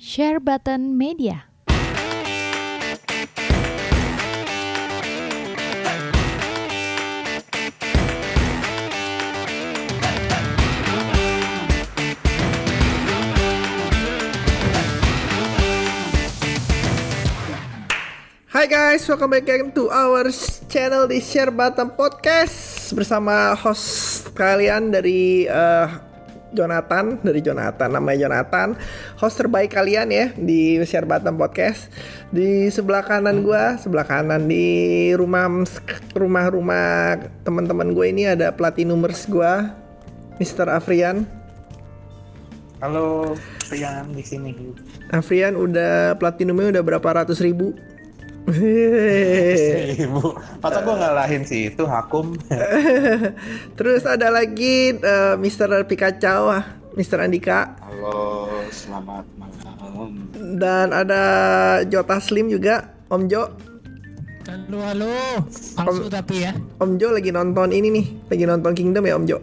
Share Button Media. Hai guys, welcome back again to our channel di Share Button Podcast bersama host kalian dari eh, Jonathan dari Jonathan namanya Jonathan host terbaik kalian ya di Share Button Podcast di sebelah kanan gua sebelah kanan di rumah rumah rumah teman-teman gue ini ada platinumers gua Mr. Afrian Halo, Rian di sini. Afrian udah platinumnya udah berapa ratus ribu Ibu, masa gue ngalahin sih itu Hakum. Terus ada lagi eh, Mr. Pikachu, ah, Mr. Andika Halo, selamat malam. dan ada Jota Slim juga, Om Jo. Halo, halo. Palsu tapi ya. Om Jo lagi nonton ini nih, lagi nonton Kingdom ya Om Jo.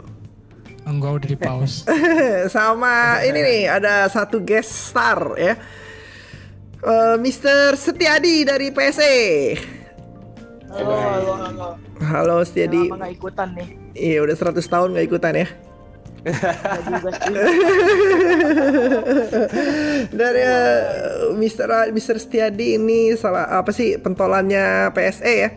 Enggak udah di pause. Sama ini nih ada satu guest star ya. Eh, Mr. Setiadi dari PSE. Halo, halo, halo. Halo Setiadi. Lama nggak ikutan nih. Iya udah 100 tahun gak ikutan ya. Dari eh, Mr. A- Mr. Setiadi ini salah apa sih pentolannya PSE ya?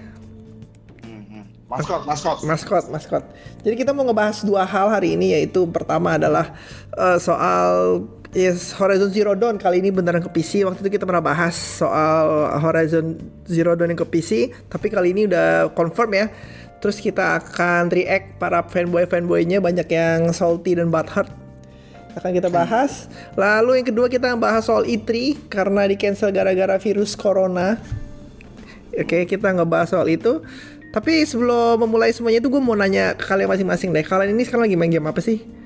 Mhm. Maskot, maskot. Maskot, maskot. Jadi kita mau ngebahas dua hal hari ini yaitu pertama adalah eh, soal yes, Horizon Zero Dawn kali ini beneran ke PC. Waktu itu kita pernah bahas soal Horizon Zero Dawn yang ke PC, tapi kali ini udah confirm ya. Terus kita akan react para fanboy-fanboynya banyak yang salty dan butthurt akan kita bahas. Lalu yang kedua kita bahas soal E3 karena di cancel gara-gara virus corona. Oke, kita ngebahas soal itu. Tapi sebelum memulai semuanya itu gue mau nanya ke kalian masing-masing deh. Kalian ini sekarang lagi main game apa sih?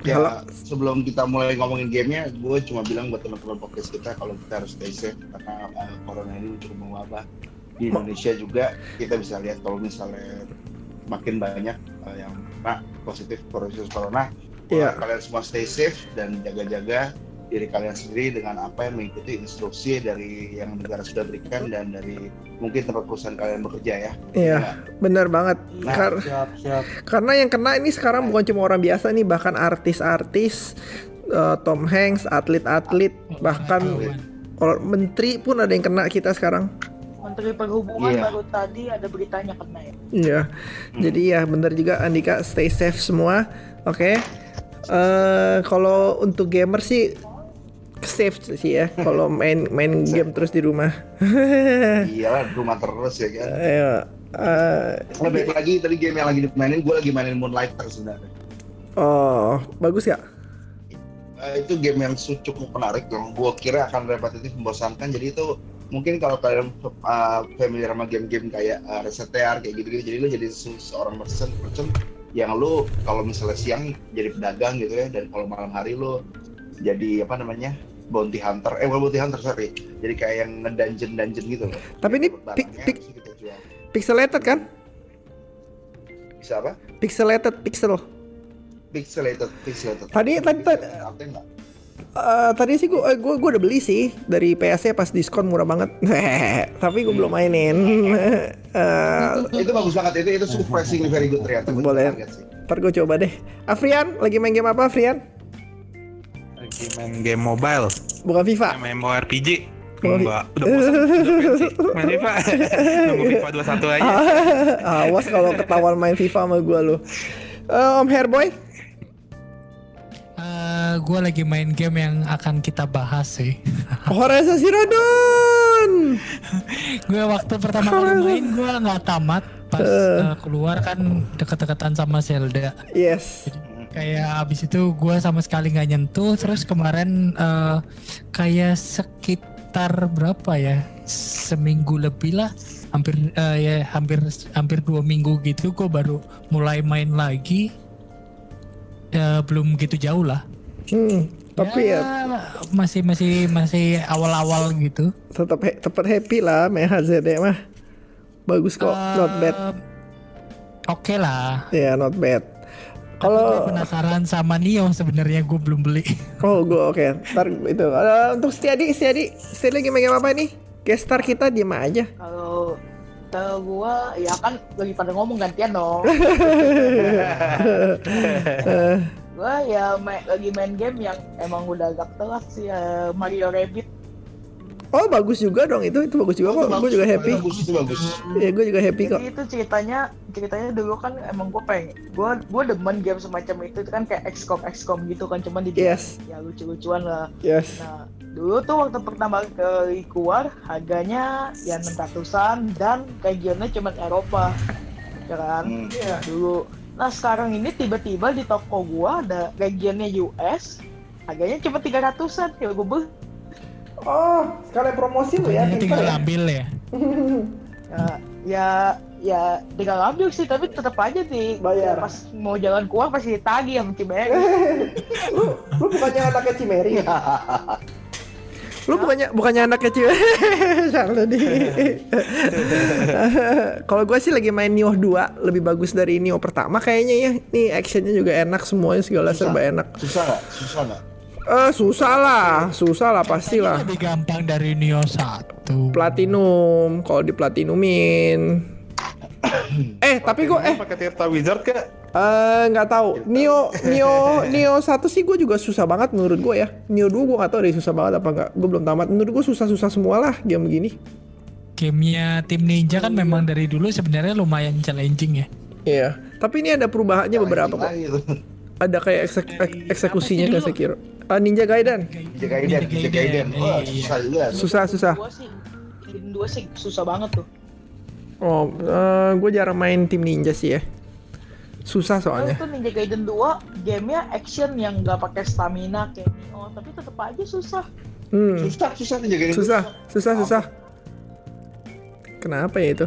Ya, Halo. sebelum kita mulai ngomongin gamenya, gue cuma bilang buat teman-teman podcast kita kalau kita harus stay safe karena uh, corona ini cukup mewabah di Indonesia juga. Kita bisa lihat kalau misalnya makin banyak uh, yang kena positif virus corona. Iya. Kalian semua stay safe dan jaga-jaga diri kalian sendiri dengan apa yang mengikuti instruksi dari yang negara sudah berikan dan dari mungkin tempat perusahaan kalian bekerja ya. Iya, benar banget. Nah, Kar- Siap, siap. karena yang kena ini sekarang bukan cuma orang biasa nih, bahkan artis-artis, eh, Tom Hanks, atlet-atlet, bahkan orang menteri pun ada yang kena kita sekarang. Menteri Perhubungan Iya. baru tadi ada beritanya kena ya. Iya. Jadi ya benar juga Andika stay safe semua. Oke. Eh kalau untuk gamer sih safe sih ya kalau main main game terus di rumah. Iyalah di rumah terus ya kan. Ayo. eh, Lebih lagi tadi game yang lagi dimainin, gue lagi mainin Moonlighter sebenarnya. oh, bagus gak? Eh, itu game yang cukup menarik, yang gue kira akan repetitif membosankan. Jadi itu mungkin kalau kalian uh, familiar sama game-game kayak uh, Resetear kayak gitu-gitu, jadi lu jadi se- seorang merchant, merchant yang lu kalau misalnya siang jadi pedagang gitu ya, dan kalau malam hari lu jadi apa namanya bounty hunter, eh bukan bounty hunter sorry, jadi kayak yang nge-dungeon dungeon gitu loh. Tapi ini pi- jual. Pixelated kan? Bisa apa? Pixelated pixel. Pixelated, pixelated. Tadi- tadi- tadi-? Eh, tadi sih gue gue gue udah beli sih dari PSC pas diskon murah banget. Tapi gue belum mainin. Eh, itu bagus banget itu itu surprisingly very good ternyata Boleh. ntar gue coba deh. Afrian lagi main game apa Afrian? Main game mobile, Bukan FIFA. main MMORPG. Enggak, udah bosan. Main FIFA. Nunggu FIFA 21 aja. Awas kalau ketahuan main FIFA sama gue lo. Om Hairboy, Eh, gue lagi main game yang akan kita bahas sih. Horizon Zero Dawn. gue waktu pertama kali main gue nggak tamat. Pas eh, keluar kan deket-deketan sama Zelda. Yes. Kayak abis itu gue sama sekali nggak nyentuh. Terus kemarin eh, kayak sekitar berapa ya? Seminggu lebih lah. Hampir eh, ya hampir hampir dua minggu gitu. Gue baru mulai main lagi. Eh, belum gitu jauh lah. Hmm, tapi ya masih masih masih awal-awal gitu. tetap tetap happy lah main HZD mah. Bagus kok, not bad. Oke lah. Ya, not bad. Kalau Gue penasaran sama Nio sebenarnya gue belum beli. oh gue oke, ntar itu. Eh, untuk Setiadi, Setiadi, Setiadi lagi main game apa nih? Guest star kita diem aja. Kalau kalau gua ya kan lagi pada ngomong gantian dong. gua ya main, lagi main game yang emang udah agak telat sih ya, Mario Rabbit. Oh bagus juga dong itu, itu bagus juga kok. Gue juga happy. Bagus itu bagus. Iya gue juga happy kok. Jadi itu ceritanya ceritanya dulu kan emang gua pengen gua gua demen game semacam itu itu kan kayak XCOM XCOM gitu kan cuman di Yes. ya lucu-lucuan lah. Yes. Nah, dulu tuh waktu pertama kali keluar harganya ya 600-an dan regionnya cuma Eropa. Ya kan? Hmm. Iya, dulu. Nah, sekarang ini tiba-tiba di toko gua ada regionnya US, harganya cuma 300-an. Ya gua beli. Oh, sekalian promosi lu ya, tinggal ya. ambil ya. Ya, ya ya tinggal ambil sih tapi tetap aja di Bayar. pas mau jalan keluar pasti ditagih sama Cimeri. lu, lu bukannya anaknya Cimeri ya? lu bukannya bukannya anaknya Cimeri? Salah nih. Kalau gue sih lagi main Nioh 2 lebih bagus dari Nioh pertama kayaknya ya. Nih actionnya juga enak semuanya segala Susah. serba enak. Susah nggak? Susah nggak? Eh susah lah, susah lah pastilah. Lebih gampang dari Nio 1. Platinum, kalau di platinumin. eh tapi gue eh pakai Tirta Wizard ke? Eh, nggak tahu. Neo Neo Neo satu sih gue juga susah banget menurut gue ya. Neo 2 gue nggak tahu deh susah banget apa nggak. Gue belum tamat. Menurut gue susah-susah semua lah game begini. Gamenya tim Ninja kan memang dari dulu sebenarnya lumayan challenging ya. Iya. Tapi ini ada perubahannya beberapa kok. Ada kayak eksek- ek- eksekusinya kayak sih Sekiro. Ah, Ninja Gaiden. Ninja Gaiden, Ninja Gaiden. Wah, Iya. susah juga. Susah susah. Dua sih, Gaiden dua sih susah banget tuh. Oh, gue jarang main tim ninja sih ya. Susah Soalnya itu Ninja Gaiden 2 gamenya action yang nggak pakai stamina kayak Nioh, tapi tetap aja susah. Hmm. Susah, susah Ninja Gaiden. Susah, susah, susah. Kenapa ya itu?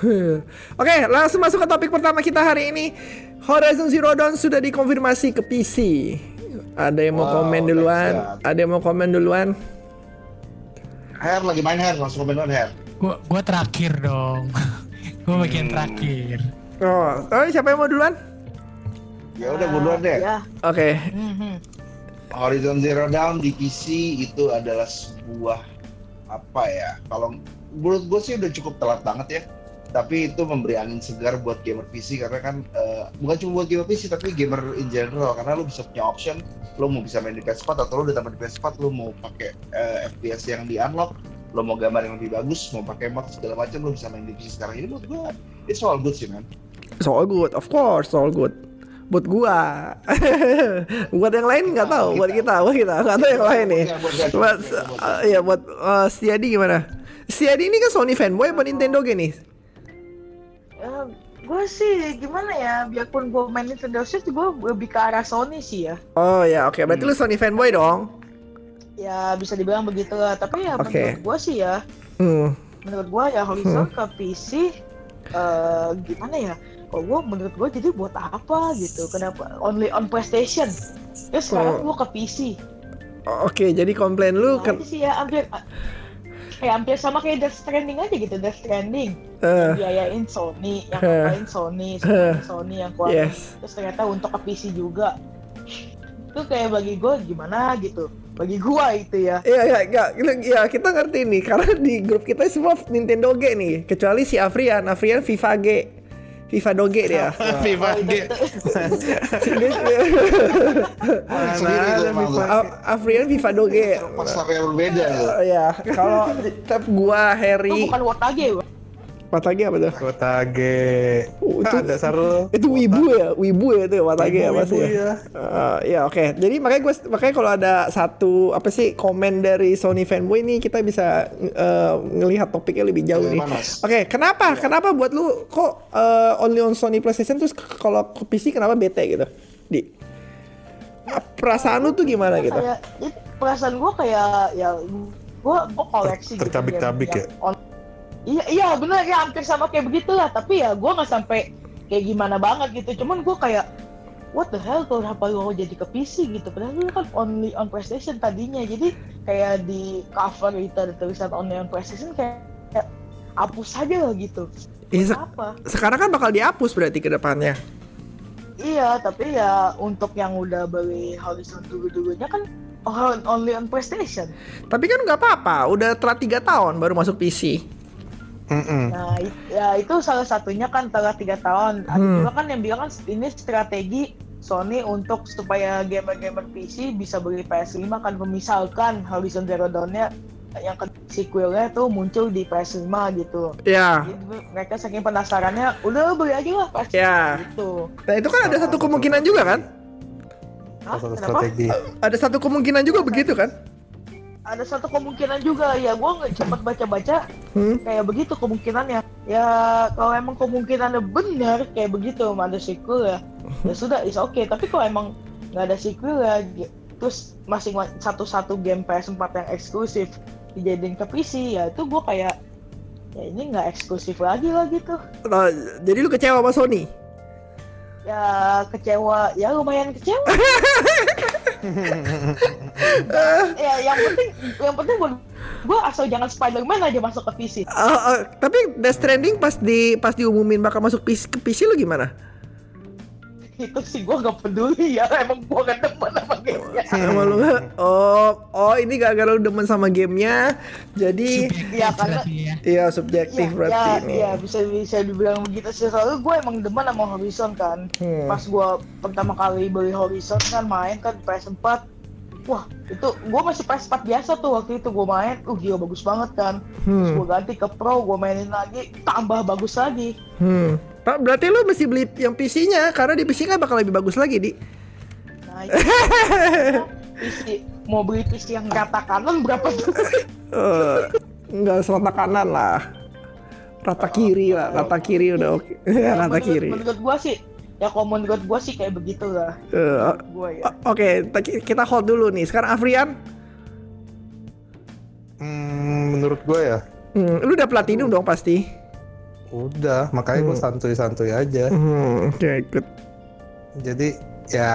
Oke, langsung masuk ke topik pertama kita hari ini. Horizon Zero Dawn sudah dikonfirmasi ke PC. Ada yang mau Wow, komen duluan? Ada yang mau komen duluan? Her lagi main Her, langsung komen duluan Her. Gua gua terakhir dong. gua bagian terakhir. Oh, oh, siapa yang mau duluan? Ya udah gue duluan deh. Ya. Oke. mhm. Horizon Zero Dawn di PC itu adalah sebuah apa ya? Kalau menurut gue sih udah cukup telat banget ya. Tapi itu memberi angin segar buat gamer PC karena kan eh, bukan cuma buat gamer PC tapi gamer in general karena lu bisa punya option lu mau bisa main di PS4 atau lu udah tamat di PS4 lu mau pakai eh, FPS yang di unlock lu mau gambar yang lebih bagus mau pakai mod segala macam lu bisa main di PC sekarang ini buat gue it's all good sih man So all good, of course, all good. Buat gua. buat yang lain nggak tahu. Buat kita, buat kita nggak tahu yang lain nih. Buat, uh, ya buat uh, Stiadi gimana? Stiadi ini kan Sony fanboy apa Nintendo gini? Ya, gue sih gimana ya, biarpun gue main Nintendo Switch, gue lebih ke arah Sony sih ya. Oh ya, oke. Berarti lu Sony fanboy dong. Ya bisa dibilang begitu lah. Tapi ya Oke. menurut gue sih ya, Hmm. menurut gue ya Horizon ke PC, eh gimana ya? Kalau gue menurut gue jadi buat apa gitu? Kenapa only on PlayStation? Terus sekarang Oh. gue ke PC. Oke, jadi komplain lu Nah, kan itu sih ya hampir kayak hampir sama kayak Death Stranding aja gitu, Death Stranding. eh, biayain Sony, yang Huh. ngapain Sony, Sony, Sony yang keluarin. yes. Terus ternyata untuk ke PC juga. Itu kayak bagi gue gimana gitu. Bagi gua itu ya. Iya, iya, iya, iya, kita ngerti nih karena di grup kita semua Nintendo G nih, kecuali si Afrian, Afrian FIFA G. FIFA Doge dia. FIFA. A- Afrian FIFA Doge. pasar yang berbeda tuh. Oh, ya, kalau tetap gua Harry, bukan Wotage. Watage apa tuh? Kota G. Oh, itu- Ah, dasar lu. Itu wibu ya, wibu ya itu Watage ya pasti ya. ya. Eh, ya oke. Jadi makanya gue makanya kalau ada satu apa sih komen dari Sony fanboy ini kita bisa eh, ngelihat topiknya lebih jauh nih. Oke, kenapa? Kenapa buat lu kok eh, only on Sony PlayStation terus kalau ke PC kenapa bete gitu? Di Ah, perasaan lu tuh gimana gitu? Kayak itu perasaan gua kayak ya gua gua koleksi gitu, tercabik-cabik game yang on- Iya, iya benar ya hampir sama kayak begitulah, tapi ya gua nggak sampai kayak gimana banget gitu. Cuman gua kayak what the hell kenapa mau jadi ke PC gitu padahal lu kan only on PlayStation tadinya jadi kayak di cover itu ada tulisan only on PlayStation kayak, kayak hapus aja lah gitu Iya, se- apa sekarang kan bakal dihapus berarti ke depannya. iya tapi ya untuk yang udah beli Horizon dulu-dulunya kan on- only on PlayStation. Tapi kan nggak apa-apa, udah telat tiga tahun baru masuk PC. Mm-mm. Nah, it- ya itu salah satunya kan telah tiga tahun. Ada Hmm. juga kan yang bilang kan ini strategi Sony untuk supaya gamer-gamer PC bisa beli PS5 kan misalkan Horizon Zero Dawn-nya yang ke sequelnya tuh muncul di PS5 gitu. Ya, Jadi mereka saking penasarannya, udah beli aja lah PS5 Ya. gitu. nah itu kan ada satu kemungkinan juga kan? Hah? Satu strategi. Ada satu kemungkinan juga begitu kan? Ada satu kemungkinan juga ya, gua nggak cepat baca-baca Hmm. kayak begitu kemungkinannya. Ya kalau emang kemungkinannya benar kayak begitu ada sequel ya, ya sudah is oke. Tapi kalau emang nggak ada sequel ya, gi- terus masing satu-satu game PS4 yang eksklusif dijadiin ke PC ya itu gua kayak ya ini nggak eksklusif lagi lah gitu. Nah, jadi lu kecewa sama Sony? Ya kecewa, ya lumayan kecewa. ya yang penting yang penting gua, gua asal jangan Spider-Man aja masuk ke PC. Ah, ah, tapi Death Stranding pas di pas diumumin bakal masuk PC, ke PC lu gimana? Itu sih gua nggak peduli ya emang gua gak demen sama gamenya Sama lu? Oh, oh ini gara-gara lu demen sama gamenya, jadi Subjektif Iya, karena- ya. iya subjektif ya, berarti ya, ini. ya, bisa bisa dibilang begitu sih soalnya gue emang demen sama Horizon kan Hmm. pas gue pertama kali beli Horizon kan main kan PS4 wah itu gue masih PS4 biasa tuh waktu itu gue main uh gila bagus banget kan terus Hmm. gue ganti ke Pro gue mainin lagi tambah bagus lagi Hmm. Pak, berarti lu mesti beli yang PC-nya karena di PC kan bakal lebih bagus lagi, Di. nah itu PC mau beli PC yang rata kanan berapa tuh Eh, enggak selata kanan lah. Rata kiri lah, rata kiri udah oke. Ya, rata menurut, kiri. menurut gue sih ya kalau menurut gue sih kayak begitu lah Eh, gue ya Oke, ta- kita hold dulu nih. Sekarang Afrian, Hmm, menurut gue ya, hmm, lu udah platinum dong pasti. Udah. Makanya gue Hmm. santuy-santuy aja. Hmm, oke, good. Jadi ya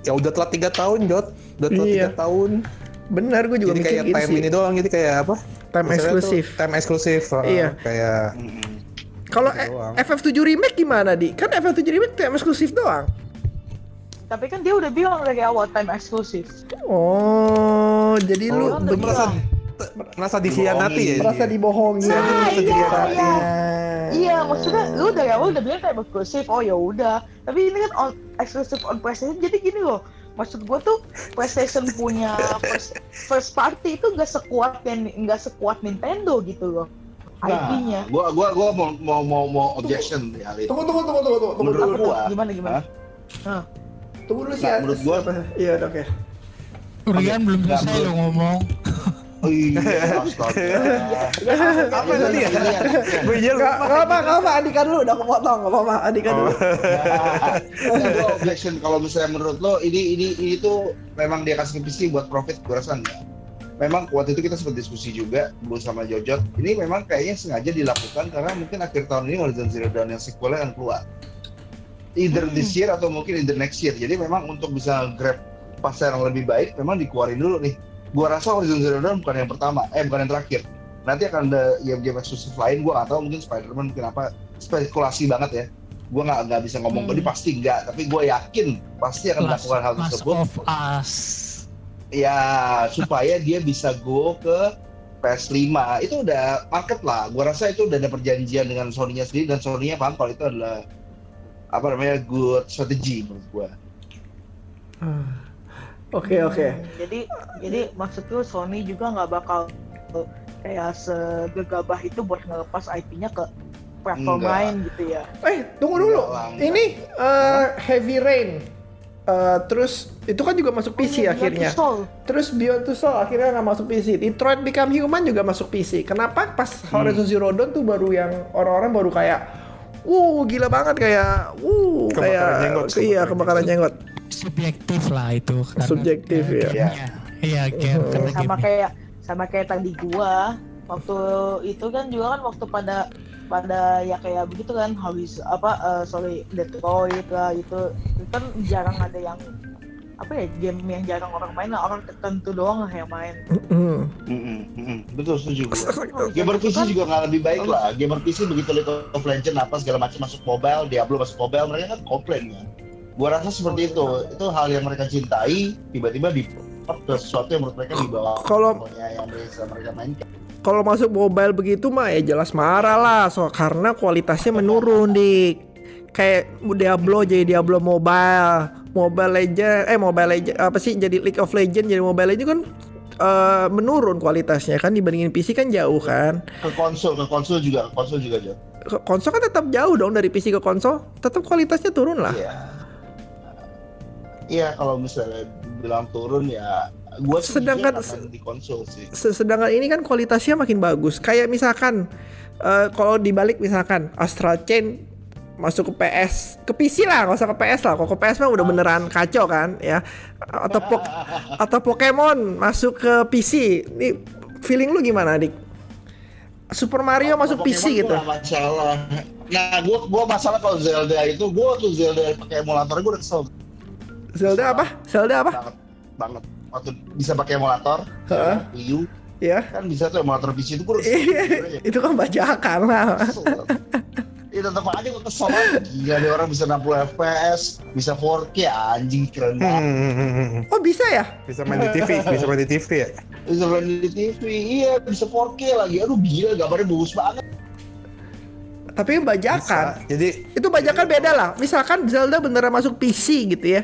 ya udah telat tiga tahun Jot udah telat Iya. tiga tahun Benar, gue juga jadi mikir kayak gitu time sih. ini doang jadi kayak apa Time Misalnya tuh eksklusif. time eksklusif uh, Iya. kayak. Kalau gitu doang. FF7 remake gimana, Di? Kan FF7 remake time eksklusif doang. tapi kan dia udah bilang dari awal time eksklusif Oh, jadi lu Oh, lu udah merasa. Merasa dikhianati ya merasa dibohongi. Nah, merasa iya, dikhianati. iya. Iya, maksudnya lu dari awal udah bilang time eksklusif. Oh ya udah. Tapi ini kan on eksklusif on PlayStation. Jadi gini loh. Maksud gua tuh PlayStation punya first, first party itu nggak sekuat yang nggak sekuat Nintendo gitu loh. IP-nya. Nah, gua gua gua mau mau mau, mau objection di hal itu. Tunggu, tunggu, tunggu, tunggu, tunggu. Menurut Apa tuh? gua, Gimana gimana? Hah? Tunggu dulu sih. Nah, ya. menurut gua- Apa? Iya, oke. Rian belum Nggak, selesai lo ngomong. Oh iya, astaga. Ya, apa tadi ya Iya, iya. gue iya Enggak, apa, enggak apa, Andika dulu udah kepotong, enggak apa-apa, Andika dulu. Nah, gua objection kalau misalnya menurut lo ini ini ini tuh memang dia kasih PC buat profit gue rasa enggak. Memang waktu itu kita sempat diskusi juga dulu sama Jojot. Ini memang kayaknya sengaja dilakukan karena mungkin akhir tahun ini Horizon Zero Dawn yang sequelnya akan keluar. Either this year atau mungkin in the next year. Jadi memang untuk bisa grab pasar yang lebih baik memang dikeluarin dulu nih. Gua rasa Horizon Zero Dawn bukan yang pertama, eh bukan yang terakhir. Nanti akan ada game-game eksklusif lain. Gua nggak tahu mungkin Spider-Man mungkin apa spekulasi banget ya. Gue nggak nggak bisa ngomong. Hmm. pasti nggak tapi gue yakin pasti akan Last, melakukan hal Last tersebut. of Us. ya supaya dia bisa go ke PS5 itu udah market lah. Gue rasa itu udah ada perjanjian dengan Sony-nya sendiri. Dan Sony-nya paham kalau itu adalah apa namanya good strategy menurut gue Oke, oke. Jadi jadi maksudku Sony juga nggak bakal kayak segegabah itu buat ngelepas IP-nya ke platform Enggak. lain gitu ya. Eh, tunggu dulu. Enggak lah, enggak. Ini eh, Heavy Rain. Eh, terus itu kan juga masuk PC Oh, iya, akhirnya. Beyond Two Soul. Terus Beyond Two Soul akhirnya nggak masuk PC. Detroit Become Human juga masuk PC. Kenapa pas Horizon Zero Dawn tuh baru yang orang-orang baru kayak, wuh gila banget kayak, wuh Kebakaran kayak, jenggot, iya kebakaran kebakaran jenggot. Subjektif lah itu. karena- Subjektif, ya. Iya, game Oh. karena sama gamenya. kayak sama kayak tadi gua waktu itu kan juga kan waktu pada pada ya kayak begitu kan habis apa eh, sorry Detroit lah itu itu kan jarang ada yang apa ya game yang jarang orang main lah orang tertentu doang lah yang main Mm. Mm-mm, mm-mm. Betul setuju. Gamer PC juga nggak lebih baik lah. Gamer PC begitu League of Legends apa segala macam masuk mobile, Diablo masuk mobile, mereka kan komplain kan. Gua rasa seperti itu. Itu hal yang mereka cintai, tiba-tiba di ke sesuatu yang menurut mereka di bawah Kalau- yang bisa mereka mainkan. Kalau masuk mobile begitu mah ya jelas marah lah so karena kualitasnya menurun dik kayak Diablo jadi Diablo Mobile, Mobile Legend, eh Mobile Legend apa sih jadi League of Legends jadi Mobile Legend kan eh, menurun kualitasnya kan dibandingin PC kan jauh kan. Ke konsol, ke konsol juga, ke konsol juga jauh. Ke konsol kan tetap jauh dong dari PC ke konsol, tetap kualitasnya turun lah. Iya. Iya, kalau misalnya bilang turun ya gua sih Sedangkan- di konsol sih. Sedangkan ini kan kualitasnya makin bagus. Kayak misalkan eh, kalau dibalik misalkan Astral Chain masuk ke PS, ke PC lah, nggak usah ke PS lah. Kalau ke PS mah udah beneran kacau kan, ya. Atau Pok- atau Pokemon masuk ke PC. Ini feeling lu gimana, Dik? Super Mario masuk Pokemon PC gua gitu. masalah. Nah, gua gua masalah kalau Zelda itu, gua tuh Zelda pakai emulator gua udah kesel Zelda apa? Zelda apa? banget banget. Waktu bisa pakai emulator, Heeh. Wii U, Ya. kan bisa tuh emulator PC itu gua udah kesel. Itu kan bajakan lah. Kesel. Ya tetap aja gua kesel. Gila nih orang bisa 60 FPS, bisa 4K, anjing keren banget. Hmm, Oh bisa ya? bisa main di TV, bisa main di TV ya. Bisa main di TV, iya bisa 4K lagi. Aduh gila, gambarnya bagus banget. Tapi kan bajakan. Bisa. Jadi Itu bajakan beda lah. Misalkan Zelda beneran masuk PC gitu ya.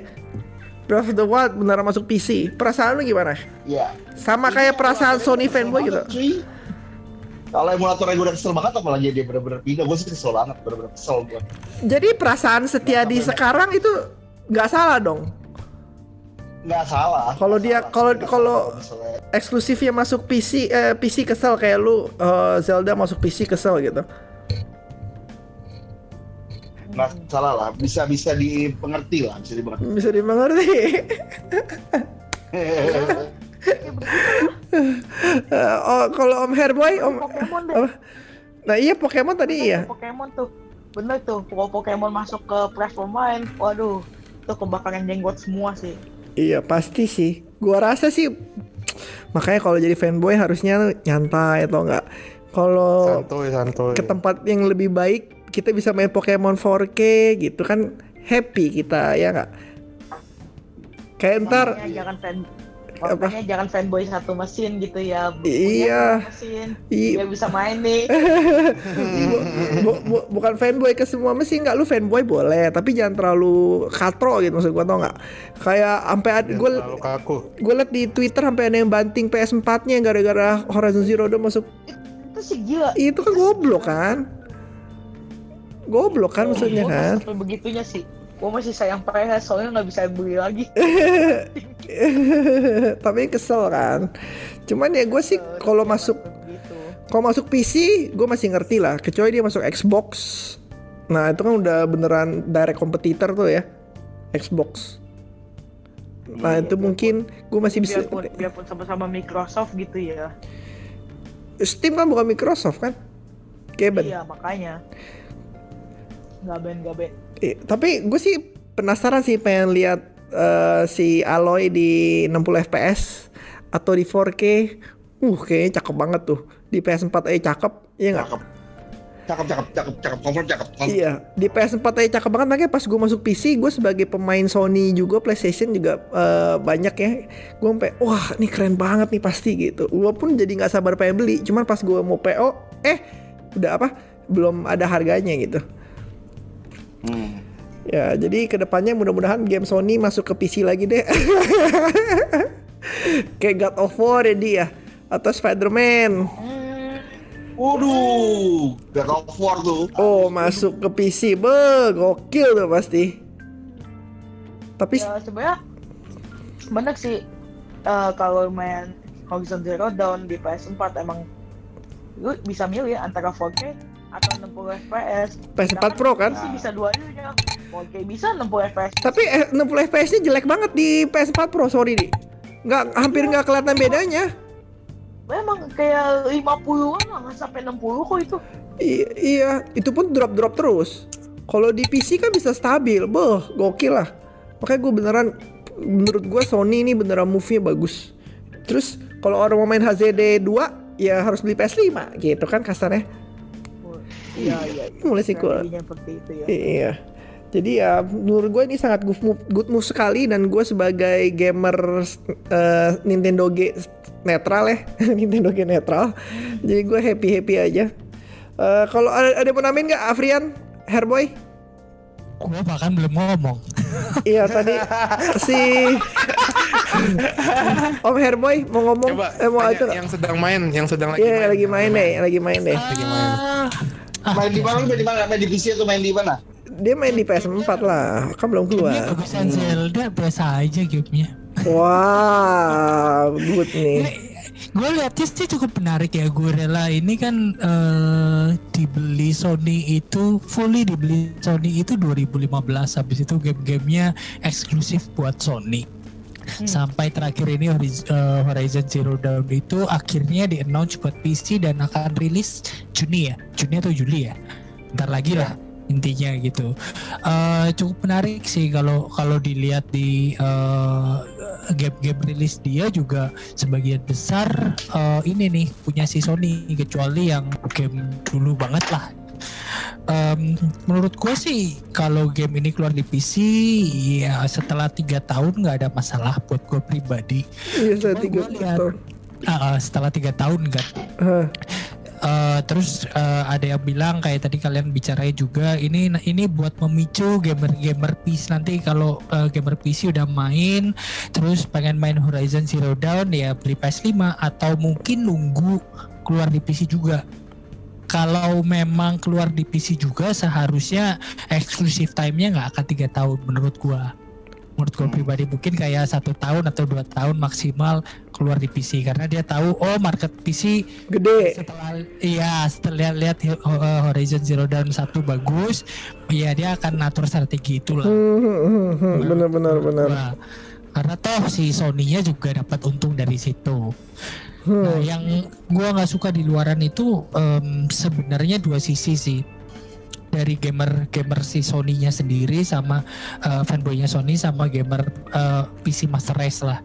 Breath of the Wild beneran masuk PC. Perasaan lu gimana? Iya. Sama kayak perasaan Sony fanboy gitu. Kalau emulatornya gue udah kesel banget apalagi dia bener-bener pindah, gue sih kesel banget, bener-bener kesel gue. Jadi perasaan setia di sekarang itu nggak salah dong. Nggak salah. Kalau dia- kalau- kalau-. Eksklusifnya masuk PC, eh, PC kesel kayak lu eh, Zelda masuk PC kesel gitu. Nggak salah lah, bisa bisa dipengerti lah, bisa dimengerti. Bisa dimengerti. Oh, kalau Om Herboy, Om Pokemon deh apa? Nah iya Pokemon tadi iya. Pokemon tuh bener tuh kalau Pokemon masuk ke platform lain waduh itu kebakaran jenggot semua sih Iya pasti sih. Gua rasa sih makanya kalau jadi fanboy harusnya nyantai atau enggak. Kalau ke tempat yang lebih baik kita bisa main Pokemon 4K gitu kan happy kita ya nggak? Kayak ntar jangan fan Apa? makanya jangan fanboy satu mesin gitu ya. Iya. Mesin i- dia bisa main nih. Bu- bu- bu- bukan fanboy ke semua mesin nggak? Lu fanboy boleh tapi jangan terlalu katro gitu maksud gua tau nggak? Kayak sampai ada gue gue liat di Twitter sampai ada yang banting PS4 nya gara-gara Horizon Zero Dawn masuk. Itu sih gila. Itu kan goblok kan goblok kan maksudnya Gua kan? sampai begitunya sih. Gua masih sayang PS soalnya nggak bisa beli lagi. Tapi kesel kan? Cuman ya gue sih kalau masuk gitu. kalau masuk PC gue masih ngerti lah. Kecuali dia masuk Xbox. Nah itu kan udah beneran direct kompetitor tuh ya. Xbox. Nah Iya, itu mungkin gue masih bisa biarpun biarpun sama-sama Microsoft gitu ya. Steam kan bukan Microsoft kan? Keben iya makanya nggak ben nggak ben Eh, tapi gue sih penasaran sih pengen lihat eh, si Aloy di 60 fps atau di 4K. Uh, kayaknya cakep banget tuh. Di PS4 aja cakep, iya nggak? Cakep. Cakep, cakep, cakep, cakep, confirm cakep. confirm. Iya, di PS4 aja cakep banget. Makanya pas gue masuk PC, gue sebagai pemain Sony juga, PlayStation juga eh, banyak ya. Gue sampai, wah ini keren banget nih pasti gitu. Gue pun jadi nggak sabar pengen beli. Cuman pas gue mau PO, eh udah apa? Belum ada harganya gitu. Hmm. Ya, jadi ke depannya mudah-mudahan game Sony masuk ke PC lagi deh. Kayak God of War ya dia atau Spider-Man. Waduh, God of War tuh. Oh, masuk ke PC. Be, gokil tuh pasti. Tapi ya sebenarnya bener sih eh, kalau main Horizon Zero Dawn di PS4 emang lu bisa milih antara 4K atau 60 FPS. PS4 Pro kan? Sih bisa dua-duanya. 4K bisa 60 FPS. Tapi eh, 60 FPS-nya jelek banget di PS4 Pro, sorry di. Nggak hampir nggak kelihatan bedanya. Memang kayak 50-an lah, nggak sampai 60 kok itu. I- iya, itu pun drop-drop terus. Kalau di PC kan bisa stabil, boh, gokil lah. Makanya gue beneran menurut gua Sony ini beneran move-nya bagus. Terus kalau orang mau main HZD 2 ya harus beli PS5 gitu kan kasarnya. Iya iya. Mulai sih gua. Strateginya seperti itu ya. Iya. Jadi ya menurut gue ini sangat good move, good move sekali dan gue sebagai gamer eh, Nintendo G netral ya, Nintendo G netral. Jadi gue happy happy aja. Eh, kalau ada, ada yang mau namain nggak Afrian, Hairboy? Gua bahkan belum ngomong. iya tadi si Om Hairboy mau ngomong, Coba eh, mau itu yang sedang main, yang sedang lagi Iya main. lagi main deh, lagi main deh. Lagi main. Ah, Main di mana? Main di mana? Main di PC atau main di mana? Dia main di PS4 lah, kan belum keluar. bagusan Zelda biasa aja gamenya. Wah, good nih. gue lihatnya sih cukup menarik ya gue rela ini kan eh, dibeli Sony itu fully dibeli Sony itu 2015 habis itu game-gamenya eksklusif buat Sony sampai terakhir ini eh, Horizon Zero Dawn itu akhirnya di announce buat PC dan akan rilis Juni ya. Juni atau Juli ya? Ntar lagi lah intinya gitu. Eh, cukup menarik sih kalau kalau dilihat di eh, game-game rilis dia juga sebagian besar eh, ini nih punya si Sony kecuali yang game dulu banget lah Em, menurut gue sih kalau game ini keluar di PC ya setelah tiga tahun nggak ada masalah buat gue pribadi Iya, Cuma tiga tahun. Ah, ah, setelah tiga tahun kan Hah. Eh, terus eh, ada yang bilang kayak tadi kalian bicarain juga ini ini buat memicu gamer-gamer PC nanti kalau eh, gamer PC udah main terus pengen main Horizon Zero Dawn ya beli PS5 atau mungkin nunggu keluar di PC juga. Kalau memang keluar di PC juga seharusnya eksklusif time-nya nggak akan tiga tahun menurut gua. Menurut gua pribadi mungkin kayak satu tahun atau dua tahun maksimal keluar di PC karena dia tahu oh market PC Gede. setelah iya setelah lihat uh, Horizon Zero Dawn satu bagus ya dia akan ngatur strategi itulah Hmm, hmm, hmm, hmm. Benar benar benar. Nah, karena toh si Sony-nya juga dapat untung dari situ nah Hmm. yang gua nggak suka di luaran itu em, sebenarnya dua sisi sih. Dari gamer gamer si Sony-nya sendiri sama uh, fanboynya Sony sama gamer uh, PC Master Race lah.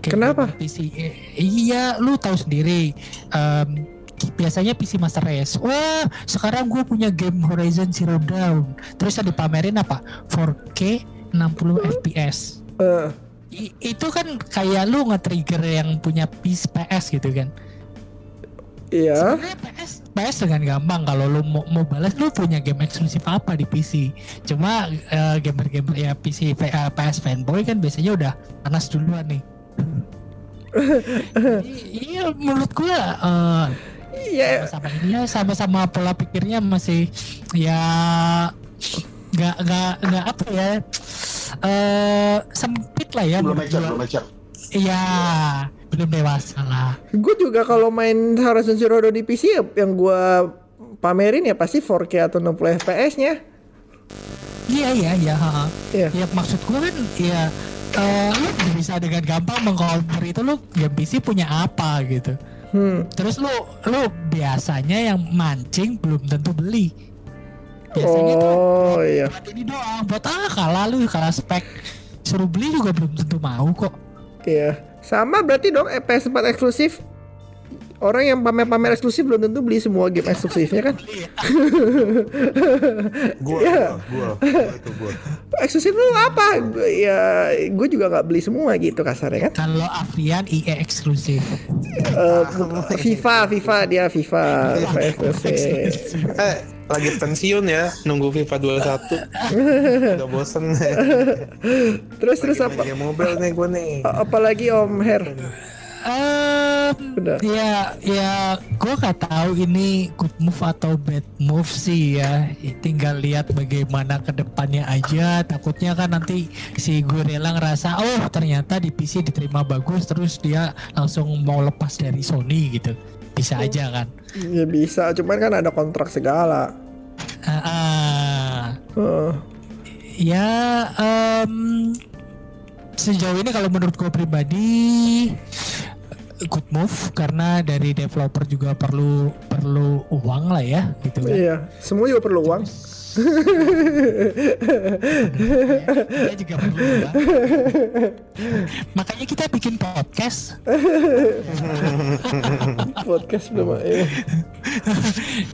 Kayak Kenapa? gamer PC eh, iya lu tahu sendiri. Em, biasanya PC Master Race. Wah sekarang gue punya game Horizon Zero Dawn. Terus yang dipamerin apa? 4K 60 fps Eh, I- itu kan kayak lu nge-trigger yang punya PS, PS gitu kan Iya. Sebenarnya PS PS dengan gampang kalau lu mau, mau balas lu punya game eksklusif apa di PC. Cuma eh, gamer-gamer ya PC P- eh, PS fanboy kan biasanya udah panas duluan nih. Jadi, iya menurut gua eh, Iya. sama-sama ini ya sama-sama pola pikirnya masih ya nggak nggak nggak apa ya eh sempit lah ya Belum mature, belum mature. Iya belum dewasa lah. Gue juga kalau main Horizon Zero Dawn di PC ya, yang gue pamerin ya pasti 4K atau 60 FPS-nya. Iya iya iya. ha-ha. Iya. Ya maksud gue kan ya eh, lu bisa dengan gampang mengcover itu lu game PC punya apa gitu. Hmm. Terus lu lu biasanya yang mancing belum tentu beli. Biasanya tuh Oh iya. buat ini doang buat ah kalah lu kalah spek suruh beli juga belum tentu mau kok. Iya. Sama berarti dong eh, PS4 eksklusif. Orang yang pamer-pamer eksklusif belum tentu beli semua game eksklusifnya kan? Gua, Iya. gua, gua, itu gua. Eksklusif lu apa? Gua- Ya, gue juga nggak beli semua gitu kasarnya kan? Kalau Afrian IE eksklusif. Eh, FIFA, FIFA dia FIFA, FIFA eksklusif. Eh, lagi pensiun ya, nunggu FIFA 21. Udah bosen. Terus terus Lagi main apa? game mobile nih gue nih. Apalagi Om Her? Udah. ya ya gue gak tahu ini good move atau bad move sih ya tinggal lihat bagaimana ke depannya aja takutnya kan nanti si Gorilla ngerasa oh ternyata di PC diterima bagus terus dia langsung mau lepas dari Sony gitu bisa aja kan Ya bisa, cuman kan ada kontrak segala. Ah, ah. Heeh. ya em, sejauh ini kalau menurut gue pribadi good move karena dari developer juga perlu perlu uang lah ya gitu kan. Iya, semua juga perlu uang. Kita juga perlu ya. Makanya kita bikin podcast. Podcast belum ya.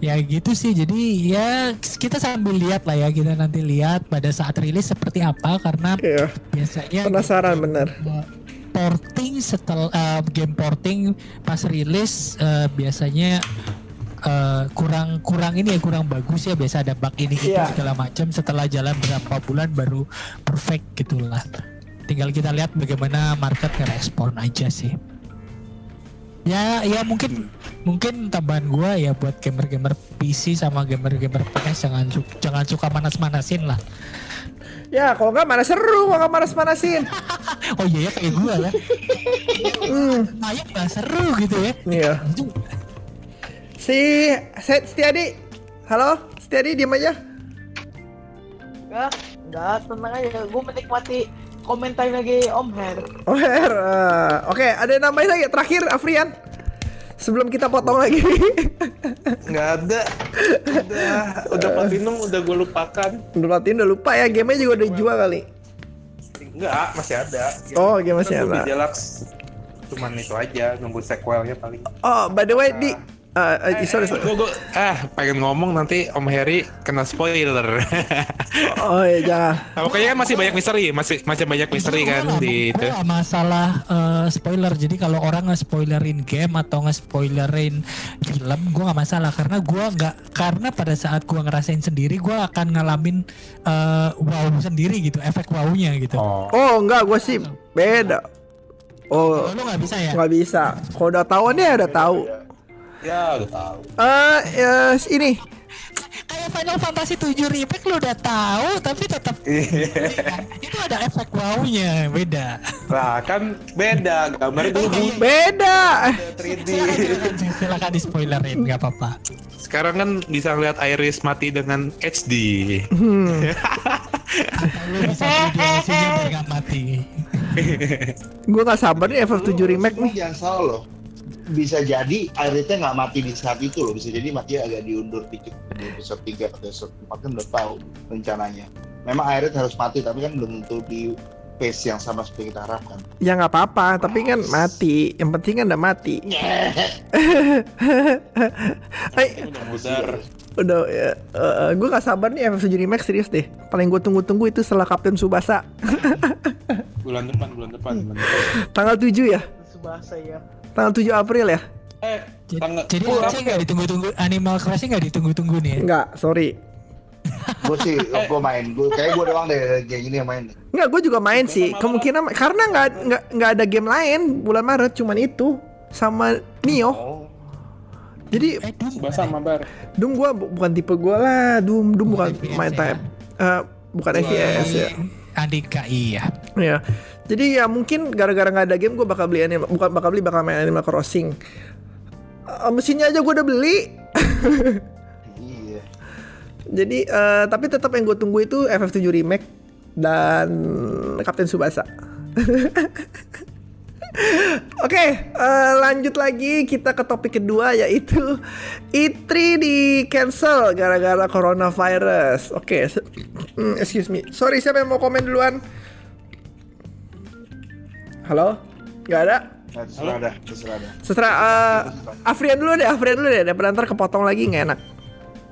ya gitu sih. Jadi ya kita sambil lihat lah ya. Kita nanti lihat pada saat rilis seperti apa karena Iya. biasanya Penasaran bener. uh, porting setelah uh, game porting pas rilis uh, biasanya uh, kurang kurang ini ya kurang bagus ya biasa ada bug ini gitu Iya. segala macam. Setelah jalan berapa bulan baru perfect gitulah tinggal kita lihat bagaimana market respon aja sih. Ya ya mungkin mungkin tambahan gua ya buat gamer-gamer PC sama gamer-gamer PS jangan jangan suka manas-manasin lah. Ya kalau nggak mana seru, kalau nggak manas-manasin. oh iya ya kayak gua ya. Hmm, Mayak nggak seru gitu ya. Iya. Si Set Setiadi, halo Setiadi diem aja. Enggak, enggak, tenang aja. Gue menikmati komentar lagi Om Her. Oh Her, eh, oke ada yang nambahin lagi terakhir Afrian. Sebelum kita potong lagi. Nggak ada. Udah, udah platinum udah gue lupakan. udah latin udah lupa ya, gamenya juga udah dijual kali. Enggak, masih ada. Oh, game masih Kan ada. Deluxe. Cuman itu aja, nunggu sequelnya paling. Oh, by the way, di eh, eh, sorry, sorry. Gue ah pengen ngomong nanti Om Heri kena spoiler. Oh iya jangan. nah, pokoknya kan masih banyak misteri, masih masih banyak misteri kan Gua nggak- di itu. gua nggak masalah eh, spoiler. Jadi kalau orang nge-spoilerin game atau nge-spoilerin film, gua nggak masalah karena gua nggak karena pada saat gua ngerasain sendiri, gua akan ngalamin eh, wow sendiri gitu, efek wow-nya gitu. Oh. Oh enggak, gue sih beda. Oh lu nggak bisa ya? nggak bisa. Kalau udah tahu nih udah tahu. Ya udah tahu. Eh ya, ini Kayak Final Fantasy 7 remake lu udah tahu, tapi tetap itu ada efek wow-nya, beda. Lah kan beda gambar dulu iya. beda. 3D. silakan, silakan di spoilerin, nggak apa-apa. Sekarang kan bisa lihat Iris mati dengan HD. Hmm. Lu bisa beli DLC-nya biar nggak mati. Gue nggak sabar nih FF7 remake nih. Jangan salah loh. Bisa jadi akhirnya nggak mati di saat itu loh. Bisa jadi mati agak diundur dikit di episode 3 atau episode 4 kan udah tahu rencananya. Memang akhirnya harus mati tapi kan belum tentu di pace yang sama seperti kita harapkan. Ya nggak apa-apa, tapi kan mati. Yang penting kan udah mati. Eh, Udah mudar. udah ya. gue nggak sabar nih FF7 remake serius deh. Paling gue tunggu-tunggu itu setelah Kapten Subasa. Bulan depan, bulan depan, bulan depan. Tanggal 7 ya? Subasa ya. Tanggal 7 April ya? Eh, Jadi, tanggal jadi Aceh nggak ditunggu-tunggu Animal Crossing nggak ditunggu-tunggu nih. ya? Enggak, sorry. gue sih gue main. Gue kayak gue doang deh kayak gini yang main. Enggak, gue juga main sih. Kemungkinan karena nggak nggak nggak ada game lain bulan Maret, cuman itu sama Nio. Oh, Eh, Jadi Doom bahasa mabar. Doom gue bukan tipe gue lah. Doom Doom bukan FPS main ya. type. Eh, bukan FPS ya. Andika iya. Ya. Jadi ya mungkin gara-gara nggak ada game gue bakal beli Animal, bukan bakal beli bakal main Animal Crossing. Eh, mesinnya aja gue udah beli. Iya. Jadi eh, tapi tetap yang gue tunggu itu FF7 remake dan Kapten Subasa. Oke, eh, lanjut lagi kita ke topik kedua yaitu E3 di cancel gara-gara coronavirus. Oke, se- hmm, excuse me. Sorry, siapa yang mau komen duluan? Halo? Gak ada? Nah, terserah ada, terserah ada. Setelah eh, Afrian dulu deh, Afrian dulu deh, daripada ntar kepotong lagi nggak enak.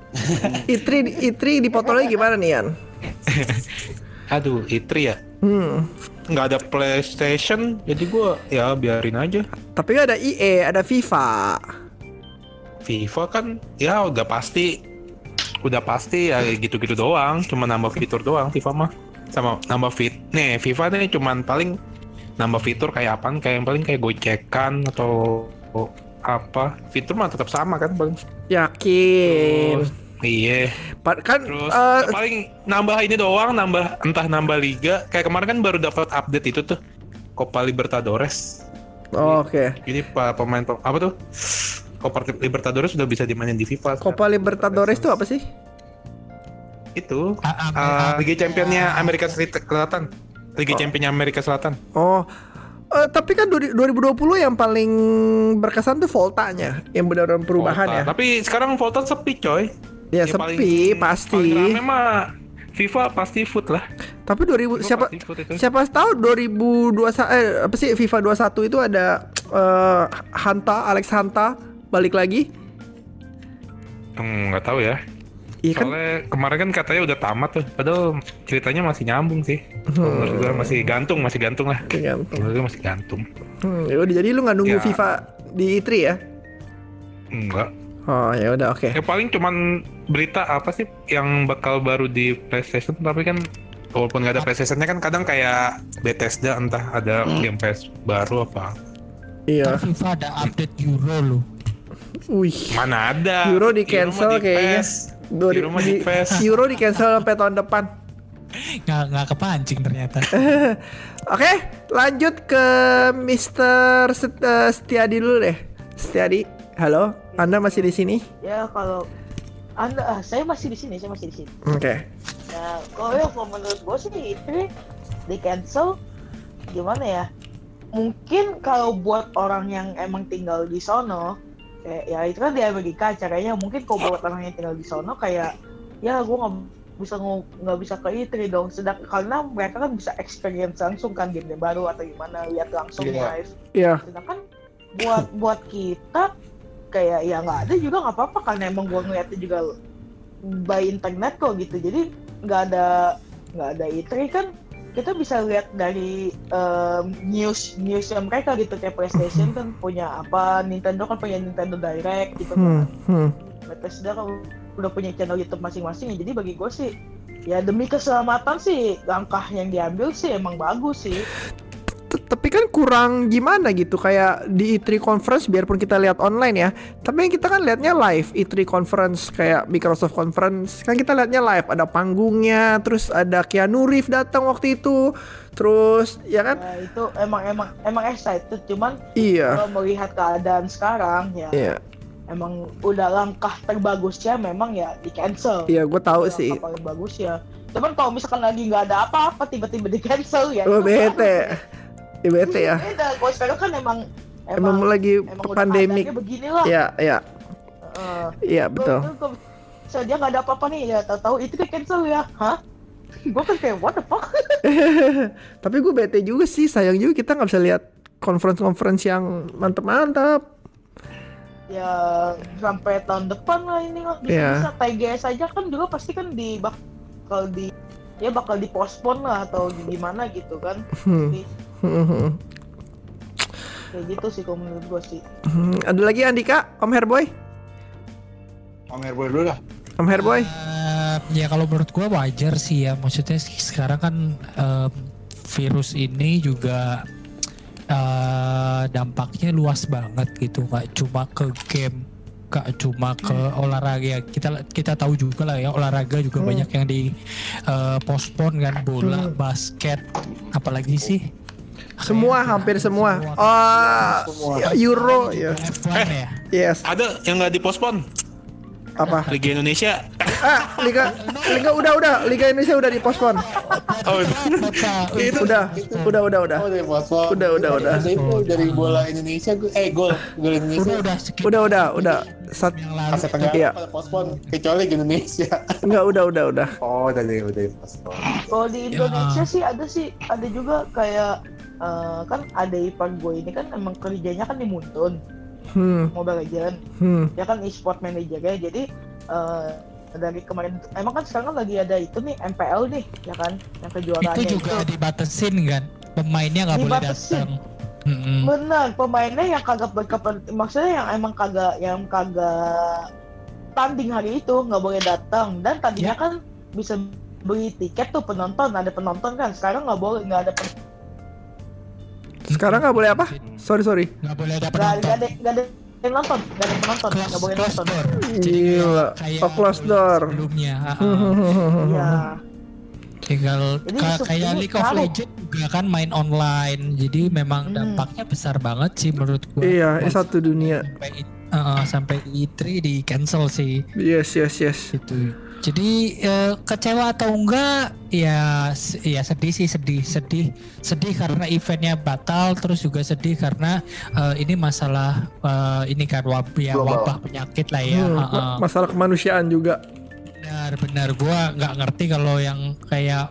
Itri Itri dipotong lagi gimana nih Yan? Aduh, Itri ya. Hmm. Nggak ada PlayStation, jadi gua ya biarin aja. Tapi ada IE, ada FIFA. FIFA kan ya udah pasti udah pasti ya gitu-gitu doang, cuma nambah fitur doang FIFA mah. Sama nambah fit. Nih, FIFA nih cuman paling nambah fitur kayak apaan? Kayak yang paling kayak gocekan atau apa? Fitur mah tetap sama kan paling. Yakin. Terus, iya. Pa- kan Terus eh, paling nambah ini doang, nambah entah nambah liga. Kayak kemarin kan baru dapat update itu tuh. Copa Libertadores. oh, oke. Jadi pa- pemain pem- apa tuh? Copa Libertadores sudah bisa dimainin di FIFA. Copa Libertadores itu apa sih? Itu A- a- uh, Liga Championnya Amerika Selatan. Liga Championnya Amerika Selatan. Oh. Eh, tapi kan dua- 2020 yang paling berkesan tuh Voltanya, yang benar-benar perubahan Volta. ya. Tapi sekarang Volta sepi coy. Ya, Ya, sepi pasti. Paling rame mah FIFA pasti food lah. Tapi 2000 FIFA siapa pasti siapa tahu 2021 eh apa sih FIFA 21 itu ada eh, Hanta Alex Hanta balik lagi. Hmm, nggak tahu ya. Iya kan? Soalnya kemarin kan katanya udah tamat tuh. Padahal ceritanya masih nyambung sih. Menurut gue masih gantung, masih gantung lah. Tergantung. Menurut gue masih gantung. Hmm, ya udah jadi lu nggak nunggu Ya. FIFA di E3 ya? Enggak. Oh ya udah oke. Ya paling cuman berita apa sih yang bakal baru di PlayStation tapi kan walaupun nggak ada PlayStation-nya kan kadang kayak Bethesda entah ada game PS baru apa. Iya. Ntar FIFA ada update Euro loh. Wih. Mana ada? Euro di cancel kayaknya. Dua Euro di PES. Euro di cancel sampai tahun depan. Nggak nggak kepancing ternyata. Oke, lanjut ke Mr. Set- eh, Setiadi dulu deh. Setiadi, halo, Anda masih di sini? Ya kalau anda, ah, saya masih di sini, saya masih di sini. Oke. Nah, kalau ya kalau menurut gue sih itu di cancel gimana ya? Mungkin kalau buat orang yang emang tinggal di sono, kayak ya itu kan di Amerika caranya. Mungkin kalau buat orang yang tinggal di sono kayak ya gue nggak bisa nggak bisa ke E3 dong. Sedang karena mereka kan bisa experience langsung kan game baru atau gimana lihat langsung Iya. live. Iya. Sedangkan buat buat kita kayak ya nggak ada juga nggak apa-apa karena emang gua ngeliatnya juga by internet kok gitu jadi nggak ada nggak ada E3 kan kita bisa lihat dari em, news newsnya mereka gitu. Kayak PlayStation kan punya apa Nintendo kan punya Nintendo Direct gitu Hmm, kan. hmm. Bethesda kan udah punya channel YouTube masing-masing. Ya jadi bagi gue sih ya demi keselamatan sih langkah yang diambil sih emang bagus sih Tapi kan kurang gimana gitu kayak di E3 conference biarpun kita lihat online ya, tapi kita kan lihatnya live E3 conference kayak Microsoft conference kan kita lihatnya live ada panggungnya, terus ada Keanu Reeves datang waktu itu, terus ya kan? Nah, itu emang emang emang excited cuman Iya. kalau melihat keadaan sekarang ya Iya, emang udah langkah terbagusnya memang ya di cancel iya gue tahu Langkah sih. paling bagus ya cuman kalau misalkan lagi nggak ada apa-apa tiba-tiba di cancel ya Oh bete, bete ya. beda sekarang kan emang Emang emang lagi emang pandemik. beginilah Iya, iya, Heeh. iya betul. misalnya dia nggak ada apa-apa nih ya tahu-tahu itu kan cancel ya hah gue kan kayak what the fuck Tapi gue bete juga sih, sayang juga kita nggak bisa lihat conference-conference yang mantep-mantep. ya sampai tahun depan lah ini lah bisa Iya. bisa TGS aja kan juga pasti kan di bakal di ya bakal dipospon lah atau gimana gitu kan Hmm. Jadi, Hmm, hmm, kayak gitu sih kalau menurut gue sih hmm. Ada lagi Andika, Om Herboy, Om Herboy dulu lah. Om Herboy. Eh, ya kalau menurut gua wajar sih ya. Maksudnya sih sekarang kan em, virus ini juga eh, dampaknya luas banget gitu. Gak cuma ke game, gak cuma ke olahraga. Kita kita tahu juga lah ya olahraga juga banyak yang di eh, postpone kan bola, Hmm. basket, apalagi sih. Semua, hampir semua. Oh, ya, Euro, ya. F1 ya. Yes. Ada yang nggak dipospon Apa? Liga Indonesia. Ah, Liga, Liga udah udah, Liga Indonesia udah dipospon. Oh, Baca, Udah, udah, udah, udah. Oh Fosfor. Udah, udah, udah. Itu dari bola Indonesia, gue- eh gol, gol udah Indonesia. udah Udah, udah, udah. Lalu. Asia Tenggara Iya. pada pospon kecuali di Indonesia. enggak, udah, udah, udah. Oh dari dari Fosfor. kalau di Indonesia sih ada sih ada juga kayak eh, kan ada ipar gue ini kan emang kerjanya kan di Muntun Hmm, Mobile Legend hmm. dia kan e-sport manager ya jadi eh, dari kemarin emang kan sekarang kan lagi ada itu nih MPL nih ya kan yang kejuaraannya itu juga dibatesin kan? Pemainnya nggak boleh datang. Mm-mm. Benar, pemainnya yang kagak berkepentingan, maksudnya yang emang kagak yang kagak tanding hari itu nggak boleh datang. Dan tadinya Ya. kan bisa beli tiket tuh penonton ada penonton kan sekarang nggak boleh nggak ada pen- Sekarang nggak boleh apa? Sorry, sorry. nggak boleh ada nggak nggak penonton ada nggak ada yang nonton nggak ada penonton close, nggak boleh close nonton door jadi Gila. kayak Oh, close door. sebelumnya ah, ah. Iya tinggal kayak League of. Legends juga kan main online jadi memang Hmm. dampaknya besar banget sih menurut gua Iya, ini satu dunia. sampai i- uh, sampai E3 di cancel sih Yes, yes, yes. gitu jadi eh, kecewa atau enggak ya ya sedih sih sedih sedih sedih karena eventnya batal terus juga sedih karena eh, ini masalah eh, ini kan wabah ya wabah penyakit lah ya Hmm, uh-uh. Masalah kemanusiaan juga. Benar, benar. Gua nggak ngerti kalau yang kayak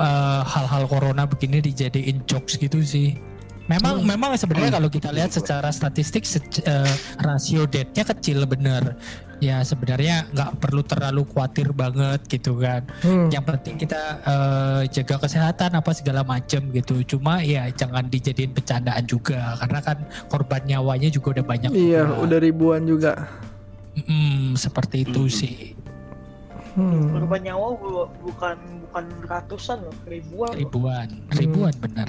eh, hal-hal corona begini dijadiin jokes gitu sih. Memang memang sebenarnya kalau kita lihat secara statistik sec- eh, rasio death-nya kecil bener. Ya sebenarnya nggak perlu terlalu khawatir banget gitu kan. Hmm. Yang penting kita eh, jaga kesehatan apa segala macem gitu. Cuma ya jangan dijadiin bercandaan juga karena kan korban nyawanya juga udah banyak. Iya, juga. udah ribuan juga. Mm, seperti itu Mm. sih. Hmm. Korban nyawa bu- bukan bukan ratusan loh, ribuan. loh. Ribuan, ribuan benar.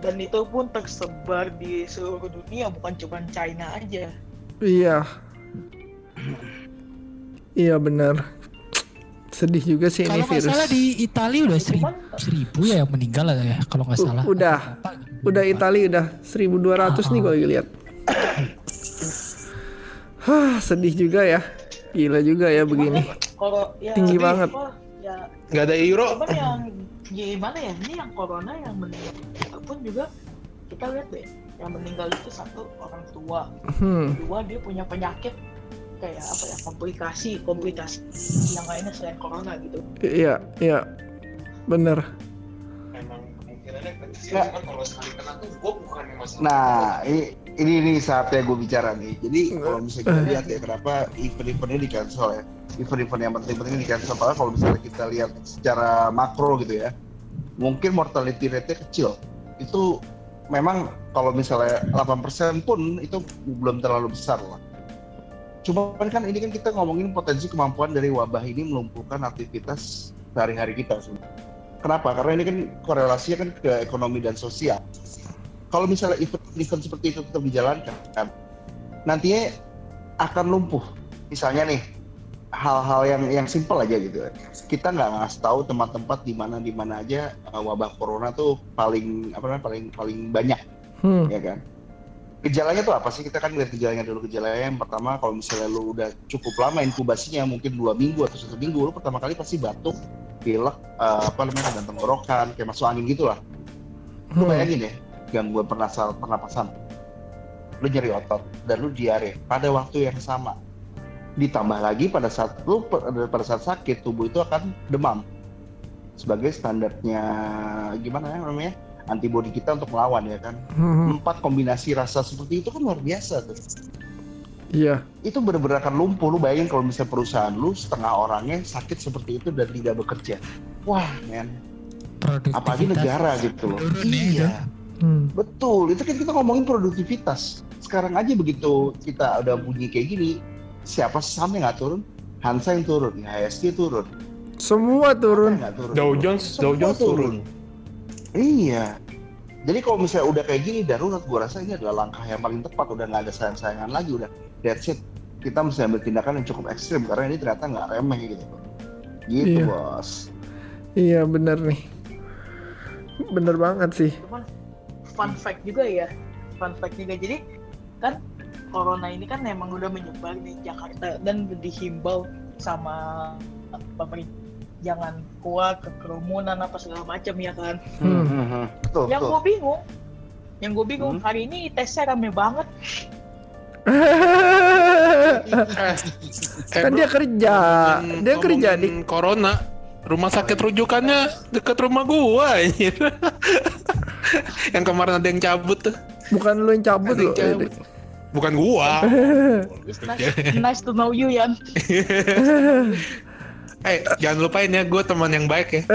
Dan itu pun tersebar di seluruh dunia, bukan cuma China aja. Iya. Iya benar. Sedih juga sih ini Kalau nggak virus. salah di Italia udah seribu, seribu ya yang meninggal ya kalau nggak U- salah. udah. Apa. Udah Italia udah 1200 nih Ah. gue lagi lihat. Hah, sedih juga ya. Gila juga ya begini. kalau ya Tinggi banget. Ya, Nggak ada euro. cuman yang gimana ya? Ini yang corona yang meninggal pun juga kita lihat deh, yang meninggal itu satu orang tua, Hmm. dua dia punya penyakit kayak apa ya komplikasi komplikasi yang lainnya selain corona gitu. Iya, iya. Bener. Memang kemungkinannya kecil Nggak. kalau sekali kena tuh gue bukan masalah. Nah, ini ini, ini saatnya gue bicara nih. Jadi kalau misalnya kita lihat ya kenapa event-eventnya di cancel ya. Event-event yang penting-penting di cancel. Padahal kalau misalnya kita lihat secara makro gitu ya, mungkin mortality rate-nya kecil. Itu memang kalau misalnya 8% pun itu belum terlalu besar lah. Cuma kan ini kan kita ngomongin potensi kemampuan dari wabah ini melumpuhkan aktivitas sehari-hari kita sebenarnya. Kenapa? Karena ini kan korelasinya kan ke ekonomi dan sosial kalau misalnya event-event seperti itu tetap dijalankan, kan, nantinya akan lumpuh. Misalnya nih, hal-hal yang yang simpel aja gitu. Kita nggak ngasih tahu tempat-tempat di mana di mana aja uh, wabah corona tuh paling apa namanya paling paling banyak, Hmm. ya kan? Gejalanya tuh apa sih? Kita kan lihat gejalanya dulu. Gejalanya yang pertama kalau misalnya lu udah cukup lama inkubasinya mungkin dua minggu atau satu minggu, lu pertama kali pasti batuk, pilek, uh, apa namanya dan tenggorokan, kayak masuk angin gitu lah. Lu Hmm. bayangin ya, gangguan pernafasan, pernapasan. Lu nyeri otot dan lu diare pada waktu yang sama. Ditambah lagi pada saat lu pada saat sakit tubuh itu akan demam. Sebagai standarnya gimana ya namanya? Antibodi kita untuk melawan ya kan. Hmm. Empat kombinasi rasa seperti itu kan luar biasa tuh. Iya. Itu bener-bener akan lumpuh. Lu bayangin kalau misalnya perusahaan lu setengah orangnya sakit seperti itu dan tidak bekerja. Wah, men. Produktivitas. Apalagi negara gitu loh. ya, Iya. Hmm. Betul, itu kan kita ngomongin produktivitas. Sekarang aja begitu kita udah bunyi kayak gini, siapa sahamnya nggak turun? Hansa yang turun, IHSG turun. Semua turun. yang turun? Dow Jones, Dow Jones turun. Iya. Jadi kalau misalnya udah kayak gini darurat, gua rasa ini adalah langkah yang paling tepat. Udah nggak ada sayang-sayangan lagi, udah that's it. Kita mesti ambil tindakan yang cukup ekstrim karena ini ternyata nggak remeh gitu. Gitu Iya. bos. Iya bener nih. Bener banget sih. Cuman fun fact juga ya, fun fact juga. Jadi kan corona ini kan memang udah menyebar di Jakarta dan dihimbau sama pemerintah jangan keluar ke kerumunan apa segala macam ya kan. Hmm. Hmm, hmm. Betul, Yang gue bingung, yang gue bingung Hmm. hari ini tesnya rame banget. kan dia kerja. Dia kerja di corona. Rumah sakit rujukannya deket rumah gua anjir. yang kemarin ada yang cabut tuh. bukan lu yang cabut cabut. Bukan gua. It's nice, nice to know you Yan. Eh, jangan lupain ya, gue teman yang baik ya.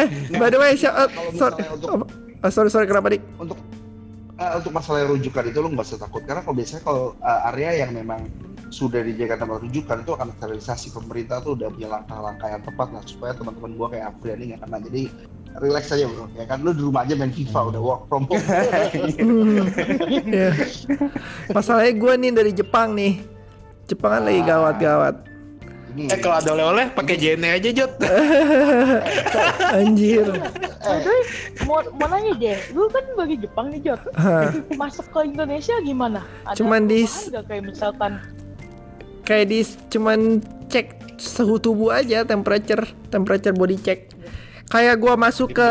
eh, by the way, siapa? Kalau sorry, untuk oh, sorry, sorry, kenapa dik? untuk eh, untuk masalah rujukan itu lo nggak usah takut karena kalau biasanya kalau eh, area yang memang sudah dijadikan tempat rujukan itu akan sterilisasi pemerintah tuh udah punya langkah-langkah yang tepat lah supaya teman-teman gua kayak Afriani nggak kena jadi relax aja bro ya kan lu di rumah aja main FIFA udah work from home Iya. Masalahnya gue nih dari Jepang nih. Jepang kan lagi gawat-gawat. ini Eh, kalau ada oleh-oleh pakai JNE aja, Jot. Anjir. Aduh, mau, mau nanya deh, lu kan bagi Jepang nih Jot. Masuk ke Indonesia gimana? Ada Cuman di- nggak kayak misalkan Kayak di cuman cek suhu tubuh aja, temperature, temperature body check. Kayak gua masuk ke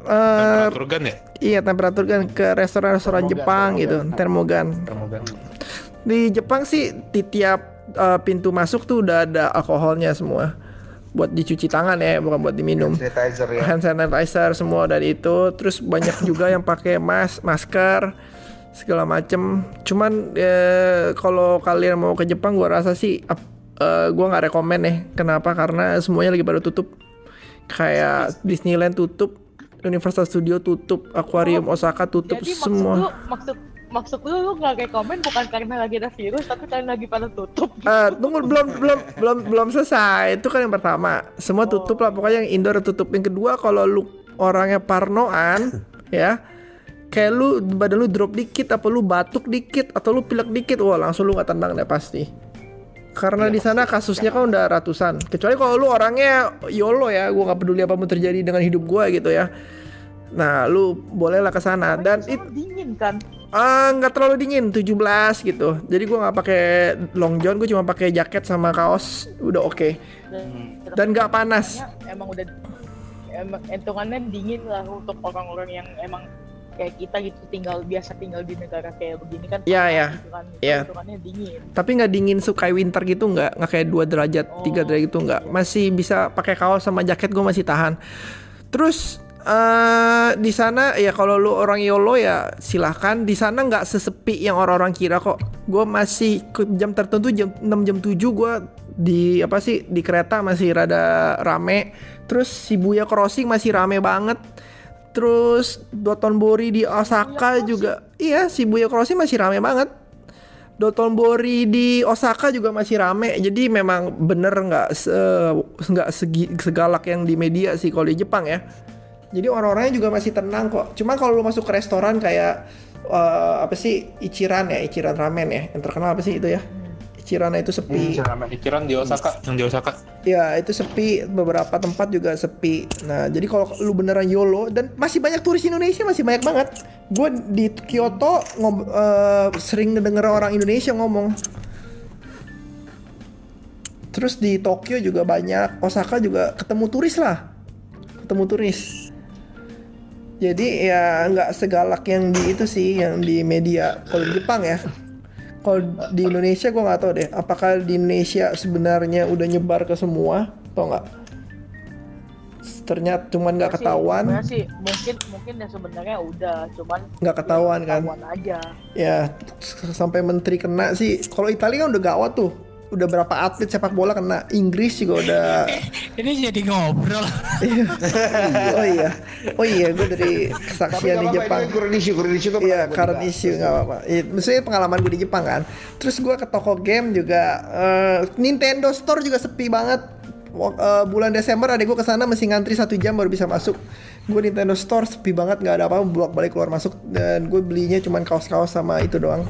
eh Temperatur gun ya? iya temperatur kan ke restoran-restoran Termogan, Jepang termogan. gitu, termogan. Di Jepang sih di tiap eh, pintu masuk tuh udah ada alkoholnya semua. Buat dicuci tangan ya bukan buat diminum. Sanitizer ya. Hand sanitizer semua dari itu. Terus banyak juga yang pakai mas masker segala macem. Cuman eh, kalau kalian mau ke Jepang gua rasa sih eh, gua nggak rekomen ya kenapa? Karena semuanya lagi pada tutup. Kayak Disneyland tutup Universal Studio tutup Aquarium Osaka tutup Jadi maksud semua. lu, maksud maksud lu lu nggak rekomen bukan karena lagi ada virus tapi karena lagi pada tutup. Eh, tunggu belum belum belum belum selesai. Itu kan yang pertama. Semua tutup lah pokoknya yang indoor tutup. Yang kedua kalau lu orangnya parnoan ya kayak lu badan lu drop dikit apa lu batuk dikit atau lu pilek dikit wah langsung lu nggak tenang deh pasti. Karena di sana kasusnya kan udah ratusan. Kecuali kalau lu orangnya YOLO ya, gua nggak peduli apa mau terjadi dengan hidup gua gitu ya. Nah, lu bolehlah ke sana dan it, Itu dingin kan. Ah, nggak terlalu dingin, 17 gitu. Jadi gua nggak pakai long john, gue cuma pakai jaket sama kaos, udah oke. Dan, Dan nggak panas. Emang udah emang entungannya dingin lah untuk orang-orang yang emang kayak kita gitu tinggal biasa tinggal di negara kayak begini kan. Kan. Iya. Entungannya dingin. Tapi nggak dingin suka winter gitu nggak, nggak kayak 2 derajat, 3 derajat gitu nggak. Masih bisa pakai kaos sama jaket gue masih tahan. Terus eh di sana ya kalau lu orang YOLO ya silahkan di sana nggak sesepi yang orang-orang kira kok. Gue masih ke jam tertentu jam 6 jam 7 gue di apa sih di kereta masih rada rame. Terus Shibuya Crossing masih rame banget. Terus Dotonbori di Osaka juga iya Shibuya Crossing masih rame banget. Dotonbori di Osaka juga masih rame. Jadi memang bener nggak se- nggak segi- segalak yang di media sih kalau di Jepang ya. Jadi orang-orangnya juga masih tenang kok. Cuma kalau lu masuk ke restoran kayak eh, apa sih Ichiran ya, Ichiran ramen ya. Yang terkenal apa sih itu ya? Ichiran itu sepi. Pikiran di Osaka, yang di Osaka. Ya itu sepi, beberapa tempat juga sepi. Nah jadi kalau lu beneran YOLO dan masih banyak turis Indonesia masih banyak banget. Gue di Kyoto ngob- eh, sering denger orang Indonesia ngomong. Terus di Tokyo juga banyak, Osaka juga ketemu turis lah, ketemu turis. Jadi ya nggak segalak yang di itu sih, yang di media. Kalau di Jepang ya, kalau di Indonesia gue nggak tahu deh, apakah di Indonesia sebenarnya udah nyebar ke semua atau nggak? Ternyata cuman nggak ketahuan, sih mungkin mungkin ya sebenarnya udah cuman nggak ketahuan kan? ketahuan aja. Ya sampai menteri kena sih. Kalau Italia kan udah gawat tuh, udah berapa atlet sepak bola kena. Inggris juga udah. Ini jadi ngobrol. oh iya, oh iya, gue dari kesaksian di Jepang. current issue current issue Iya, current issue nggak apa-apa. Iya, maksudnya pengalaman gue di Jepang kan. Terus gue ke toko game juga eh, Nintendo Store juga sepi banget. Eh, bulan Desember ada gue ke sana masih ngantri satu jam baru bisa masuk. Gue Nintendo Store sepi banget nggak ada apa-apa bolak balik keluar masuk dan gue belinya cuman kaos-kaos sama itu doang.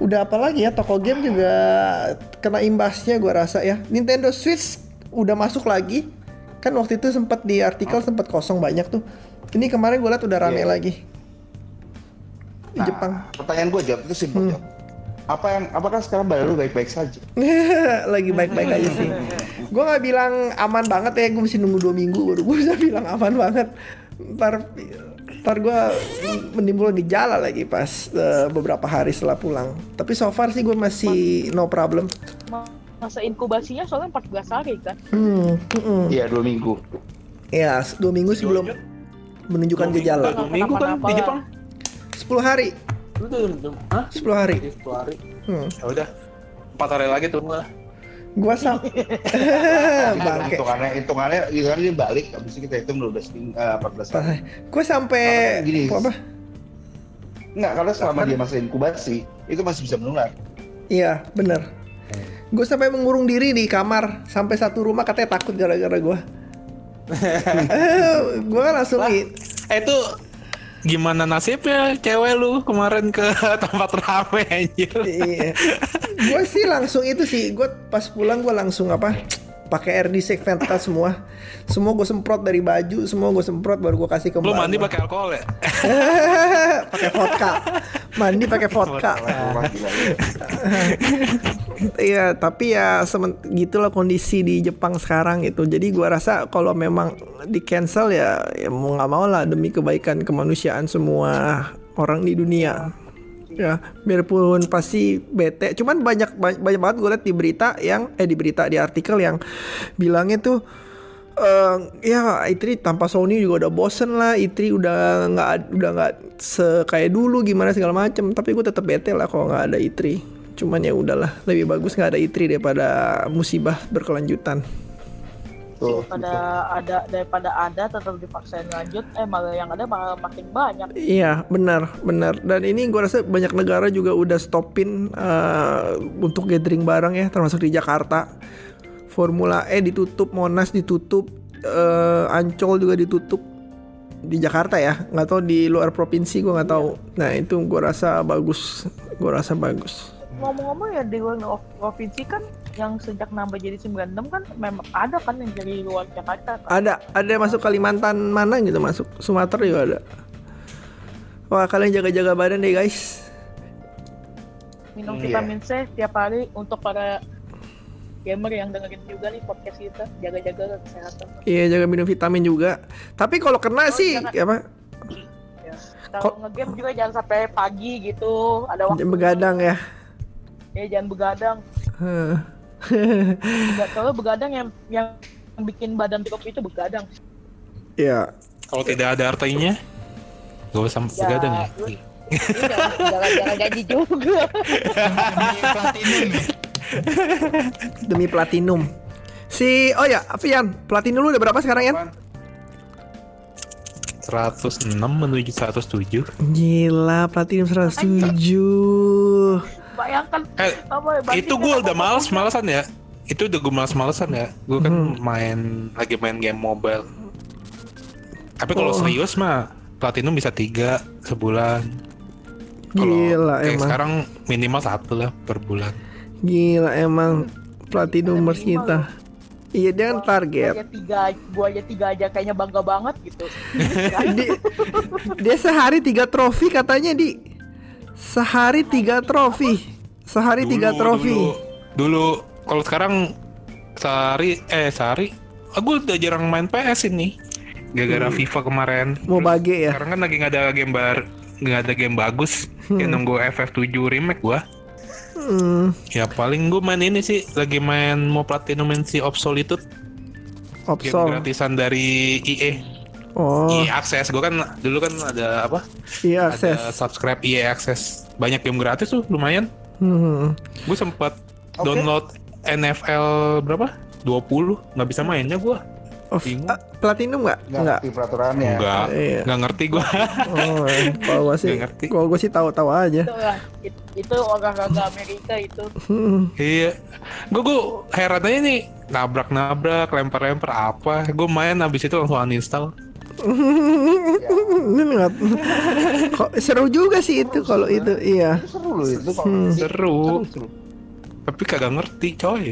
Udah apa lagi ya toko game juga kena imbasnya gue rasa ya. Nintendo Switch udah masuk lagi. Kan waktu itu sempat di artikel sempat kosong banyak tuh. Ini kemarin gue liat udah rame Iya. lagi di Nah, Jepang. pertanyaan gue jawab itu simpel Hmm. Jawab. apa yang apakah sekarang badan lu baik-baik saja lagi baik-baik aja sih. Gue nggak bilang aman banget ya, gue mesti nunggu dua minggu baru gue bisa bilang aman banget. Ntar ntar gue menimbul gejala lagi pas eh, beberapa hari setelah pulang. Tapi so far sih gue masih no problem. Ma- Masa inkubasinya soalnya 14 hari kan. Hmm, hmm. iya dua minggu Ya, dua minggu sebelum menunjukkan gejala. Dua minggu kan di Jepang. 10 hari, Lu tuh, hah? 10 hari. Di 10 hari. Hmm. Ya udah. Empat hari lagi tuh lah. Gua sam bangke. hitungannya hitungannya hitungannya balik habis itu kita hitung 12 minggu eh, 14 hari Gue sampai Makanya gini. apa? enggak karena selama dia masa inkubasi itu masih bisa menular Iya, bener. Gue sampai mengurung diri di kamar sampai satu rumah katanya takut gara-gara gue. gue kan langsung Eh itu gimana nasibnya cewek lu kemarin ke tempat rame anjir. iya. Gue sih langsung itu sih. Gue pas pulang gue langsung apa? Pakai air disinfektan semua. Semua gue semprot dari baju, semua gue semprot baru gue kasih ke Lu mandi pakai alkohol ya? pakai vodka. Mandi pakai vodka. Iya, tapi ya semen, gitulah kondisi di Jepang sekarang gitu. Jadi gua rasa kalau memang di cancel ya, ya mau nggak mau lah demi kebaikan kemanusiaan semua orang di dunia. Ya, biarpun pasti bete. Cuman banyak banyak, banyak banget gue liat di berita yang eh di berita di artikel yang bilangnya tuh eh ya Itri tanpa Sony juga udah bosen lah. Itri udah nggak udah nggak se kayak dulu gimana segala macem. Tapi gue tetap bete lah kalau nggak ada Itri. Cuman ya udahlah lebih bagus nggak ada Itri daripada musibah berkelanjutan Tuh, daripada ada daripada ada tetap dipaksain lanjut eh malah yang ada malah makin banyak. Iya benar benar. Dan ini gue rasa banyak negara juga udah stopin eh, untuk gathering bareng ya termasuk di Jakarta. Formula E ditutup Monas ditutup eh, Ancol juga ditutup. Di Jakarta ya nggak tahu di luar provinsi gue nggak tahu. Nah itu gue rasa bagus gue rasa bagus. Ngomong-ngomong ya di luar provinsi kan yang sejak nambah jadi 96 kan memang ada kan yang dari luar Jakarta kan ada ada yang masuk Kalimantan mana gitu masuk Sumatera juga ada. Wah kalian jaga-jaga badan deh guys. Minum Iya. vitamin C tiap hari untuk para gamer yang dengerin juga nih podcast kita. Jaga-jaga kesehatan. Iya jaga minum vitamin juga. Tapi kalau kena Oh, sih jangan. apa? Ya. kalau ngegame juga jangan sampai pagi gitu ada waktu. Begadang ya. Ya jangan begadang. Heh. Kalau begadang yang yang bikin badan drop itu begadang ya Kalau tidak ada artinya, gak usah Ya, begadang ya. jangan jangan gaji juga Demi platinum demi platinum. Si oh ya, Avian, platinum lu udah berapa sekarang ya? 106 menuju 107. Gila, platinum 107. Bayangkan Eh, apa ya, itu gue udah males malesan ya. Itu udah gue males malesan ya. Gue kan Hmm. main lagi main game mobile. Tapi kalau Oh. serius mah platinum bisa tiga sebulan. Kalau Gila kayak emang. sekarang minimal satu lah per bulan. Gila emang platinumers Minimal kita. Iya, dia kan Gua target. aja tiga gua aja tiga aja kayaknya bangga banget gitu Di, dia sehari tiga trofi katanya di sehari tiga trofi sehari tiga Dulu- trofi Dulu, dulu kalau sekarang sehari eh sehari aku udah jarang main PS ini. Gara-gara Hmm. FIFA kemarin. mau bage ya Sekarang kan lagi nggak ada game bar, nggak ada game bagus. Ya nunggu FF7 remake gua. hmm, Ya paling gue main ini sih lagi main mau platinumin si Obsolitude game Opsol gratisan dari EA. Oh EA Access gue kan dulu kan ada apa? iya Ada akses subscribe EA Access. Banyak game gratis tuh lumayan. Hmm. Gue sempat Oke. download NFL berapa? 20 nggak bisa mainnya gue. Oh, Bingung. ah, platinum nggak? nggak Nggak. ngerti peraturannya. Nggak Iya. nggak ngerti gue. Oh, kalau gua sih, ngerti. kalau gua sih tahu-tahu aja. itu itu olahraga Amerika itu Hmm. iya. Gue gue heran aja nih nabrak-nabrak, lempar-lempar apa. Gue main habis itu langsung uninstall. Ini nggak- Kok seru juga sih itu kalau itu, iya. Seru loh itu kalau Hmm. Seru. seru. Tapi kagak ngerti coy.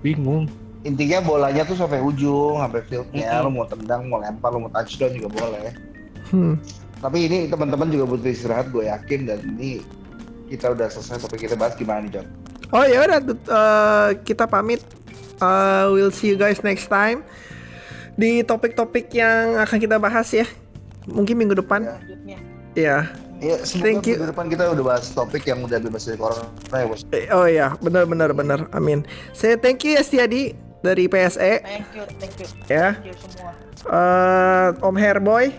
Bingung. Intinya bolanya tuh sampai ujung, sampai fieldnya, lo mau tendang, mau lempar, lo mau touchdown juga boleh. Hmm. Tapi ini teman-teman juga butuh istirahat, gue yakin dan ini kita udah selesai topik kita bahas gimana nih John? Oh ya udah, eh, kita pamit. Eh, we'll see you guys next time di topik-topik yang akan kita bahas ya. Mungkin minggu depan. selanjutnya Iya. Ya, semoga Thank you. minggu depan kita udah bahas topik yang udah bebas dari corona ya bos. Eh, Oh ya, benar benar benar. Amin. Saya thank you ya Setiadi dari PSE thank you thank you ya. thank you semua Eh, Om Hairboy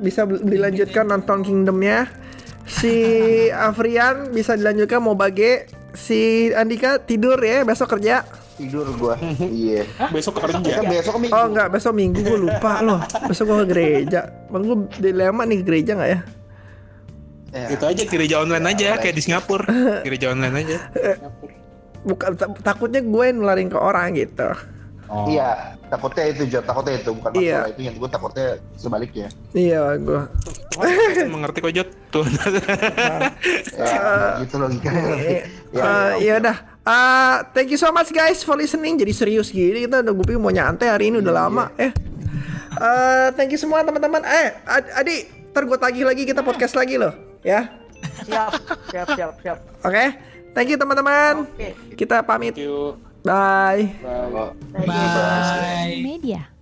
bisa dilanjutkan nonton Kingdomnya. Si Afrian bisa dilanjutkan mau bage. Si Andika tidur ya besok kerja. Tidur gua. iya. Besok Kan kerja. besok kan minggu. Oh enggak besok minggu gue lupa loh. Besok gue ke gereja. Bang gue dilema nih ke gereja nggak ya? Ya. Itu aja gereja online aja kayak di Singapura. Gereja online aja. Bukan ta- takutnya gue nularin ke orang gitu. Oh. Iya, takutnya itu John, takutnya itu bukan Iya. masalah itu yang gue takutnya sebaliknya. Iya gue. Mengerti kok Jot. Tuhan. Ya, gitu logikanya. Eh, ya udah. Eh, thank you so much guys for listening. Jadi serius gini kita udah gue mau nyantai hari ini udah lama. Eh, Eh, thank you semua teman-teman. Eh, Ad- Adi, ntar gue tagih lagi kita podcast lagi loh, ya. siap siap siap siap Oke, thank you teman-teman. oke Kita pamit. Thank you. Bye. Thank you Bye. Media.